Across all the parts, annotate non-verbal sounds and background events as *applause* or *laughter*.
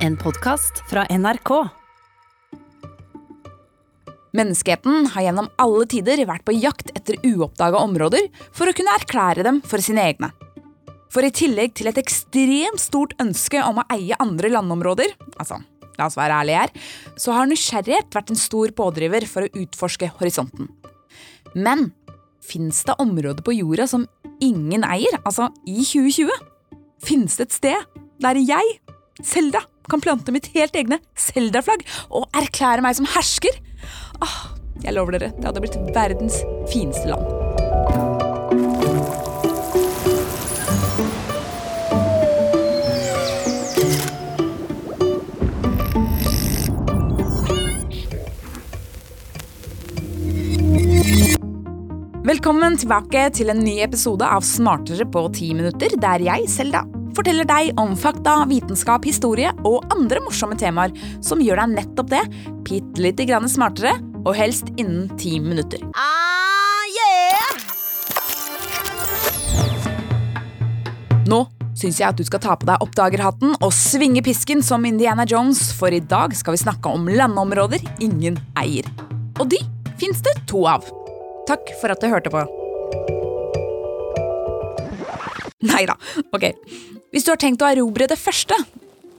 En podkast fra NRK. Menneskeheten har gjennom alle tider vært på jakt etter uoppdaga områder for å kunne erklære dem for sine egne. For i tillegg til et ekstremt stort ønske om å eie andre landområder, altså, la oss være ærlige her, så har nysgjerrighet vært en stor pådriver for å utforske horisonten. Men fins det områder på jorda som ingen eier, altså i 2020? Finnes det et sted der jeg, Selda, kan plante mitt helt egne Selda-flagg og erklære meg som hersker? Ah, jeg lover dere, det hadde blitt verdens fineste land. Velkommen tilbake til en ny episode av Smartere på ti minutter, der jeg, Selda, forteller deg om fakta, vitenskap, historie og andre morsomme temaer som gjør deg nettopp det, bitte lite grann smartere, og helst innen ti minutter. Ah, yeah! Nå syns jeg at du skal ta på deg oppdagerhatten og svinge pisken som Indiana Jones, for i dag skal vi snakke om landområder ingen eier. Og de fins det to av. Takk for at du hørte på. Nei da, ok. Hvis du har tenkt å erobre det første,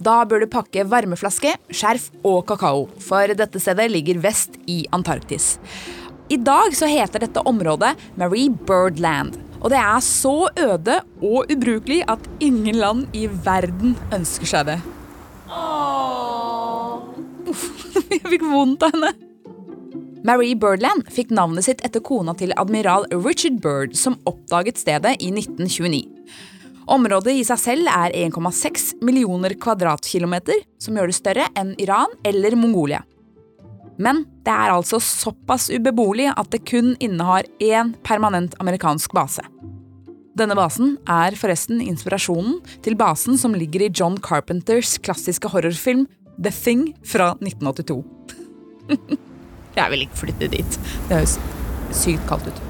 da bør du pakke varmeflaske, skjerf og kakao, for dette stedet ligger vest i Antarktis. I dag så heter dette området Marie Birdland. Og det er så øde og ubrukelig at ingen land i verden ønsker seg det. Uff, *laughs* jeg fikk vondt av henne. Marie Birdland fikk navnet sitt etter kona til admiral Richard Bird, som oppdaget stedet i 1929. Området i seg selv er 1,6 millioner kvadratkilometer, som gjør det større enn Iran eller Mongolia. Men det er altså såpass ubeboelig at det kun innehar én permanent amerikansk base. Denne basen er forresten inspirasjonen til basen som ligger i John Carpenters klassiske horrorfilm The Thing fra 1982. *laughs* Jeg vil ikke flytte dit. Det høres sykt kaldt ut.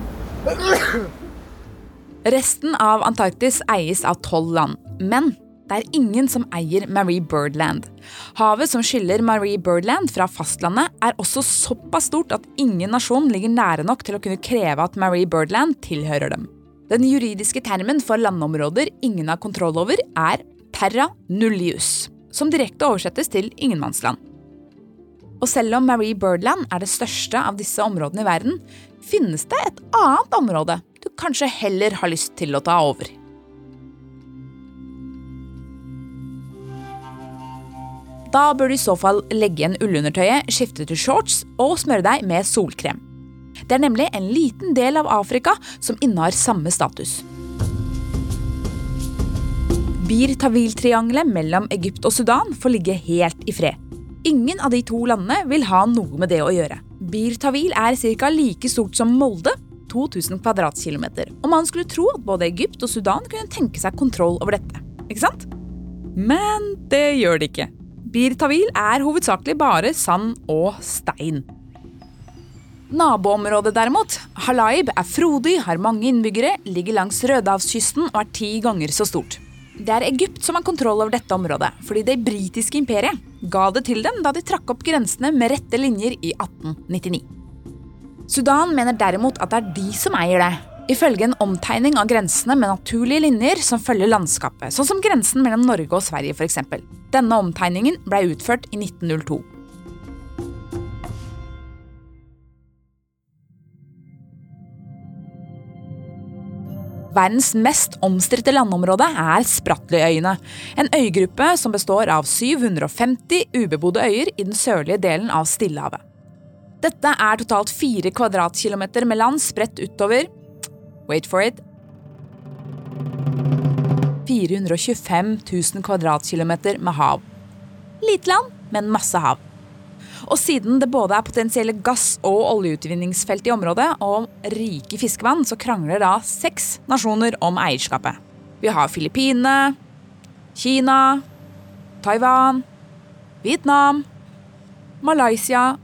Resten av Antarktis eies av tolv land, men det er ingen som eier Marie Birdland. Havet som skiller Marie Birdland fra fastlandet, er også såpass stort at ingen nasjon ligger nære nok til å kunne kreve at Marie Birdland tilhører dem. Den juridiske termen for landområder ingen har kontroll over, er terra nullius, som direkte oversettes til ingenmannsland. Og selv om Marie Birdland er det største av disse områdene i verden, finnes det et annet område du kanskje heller har lyst til å ta over. Da bør du i så fall legge igjen ullundertøyet, skifte til shorts og smøre deg med solkrem. Det er nemlig en liten del av Afrika som innehar samme status. Bir Tawil-triangelet mellom Egypt og Sudan får ligge helt i fred. Ingen av de to landene vil ha noe med det å gjøre. Bir Tawil er ca. like stort som Molde, 2000 kvadratkilometer. Og man skulle tro at både Egypt og Sudan kunne tenke seg kontroll over dette. Ikke sant? Men det gjør de ikke. Bir Tawil er hovedsakelig bare sand og stein. Naboområdet derimot, Halaib, er frodig, har mange innbyggere, ligger langs Rødehavskysten og er ti ganger så stort. Det er Egypt som har kontroll over dette området, fordi det britiske imperiet ga det til dem da de trakk opp grensene med rette linjer i 1899. Sudan mener derimot at det er de som eier det, ifølge en omtegning av grensene med naturlige linjer som følger landskapet, sånn som grensen mellom Norge og Sverige f.eks. Denne omtegningen ble utført i 1902. Verdens mest omstridte landområde er Spratlyøyene. En øygruppe som består av 750 ubebodde øyer i den sørlige delen av Stillehavet. Dette er totalt fire kvadratkilometer med land spredt utover Wait for it 425 000 kvadratkilometer med hav. Lite land, men masse hav. Og siden det både er potensielle gass- og oljeutvinningsfelt i området, og rike fiskevann, så krangler da seks nasjoner om eierskapet. Vi har Filippinene, Kina, Taiwan, Vietnam, Malaysia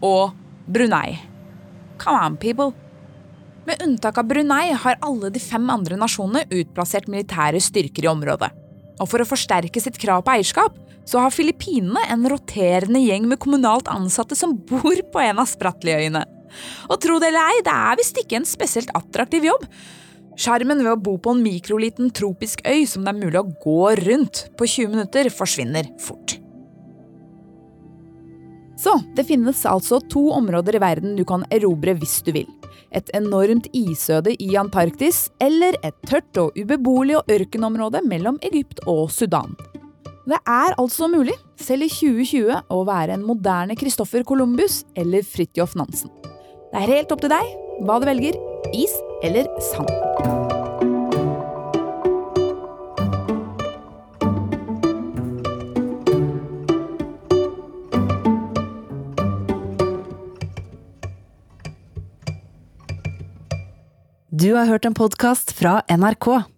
og Brunei. Come on, people. Med unntak av Brunei har alle de fem andre nasjonene utplassert militære styrker i området. Og for å forsterke sitt krav på eierskap, så har Filippinene en roterende gjeng med kommunalt ansatte som bor på en av Spratly-øyene. Og tro det eller ei, det er visst ikke en spesielt attraktiv jobb. Sjarmen ved å bo på en mikroliten tropisk øy som det er mulig å gå rundt på 20 minutter, forsvinner fort. Så det finnes altså to områder i verden du kan erobre hvis du vil. Et enormt isøde i Antarktis, eller et tørt og ubeboelig og ørkenområde mellom Egypt og Sudan. Det er altså mulig, selv i 2020, å være en moderne Christoffer Columbus eller Fridtjof Nansen. Det er helt opp til deg hva du velger, is eller sand. Du har hørt en podkast fra NRK.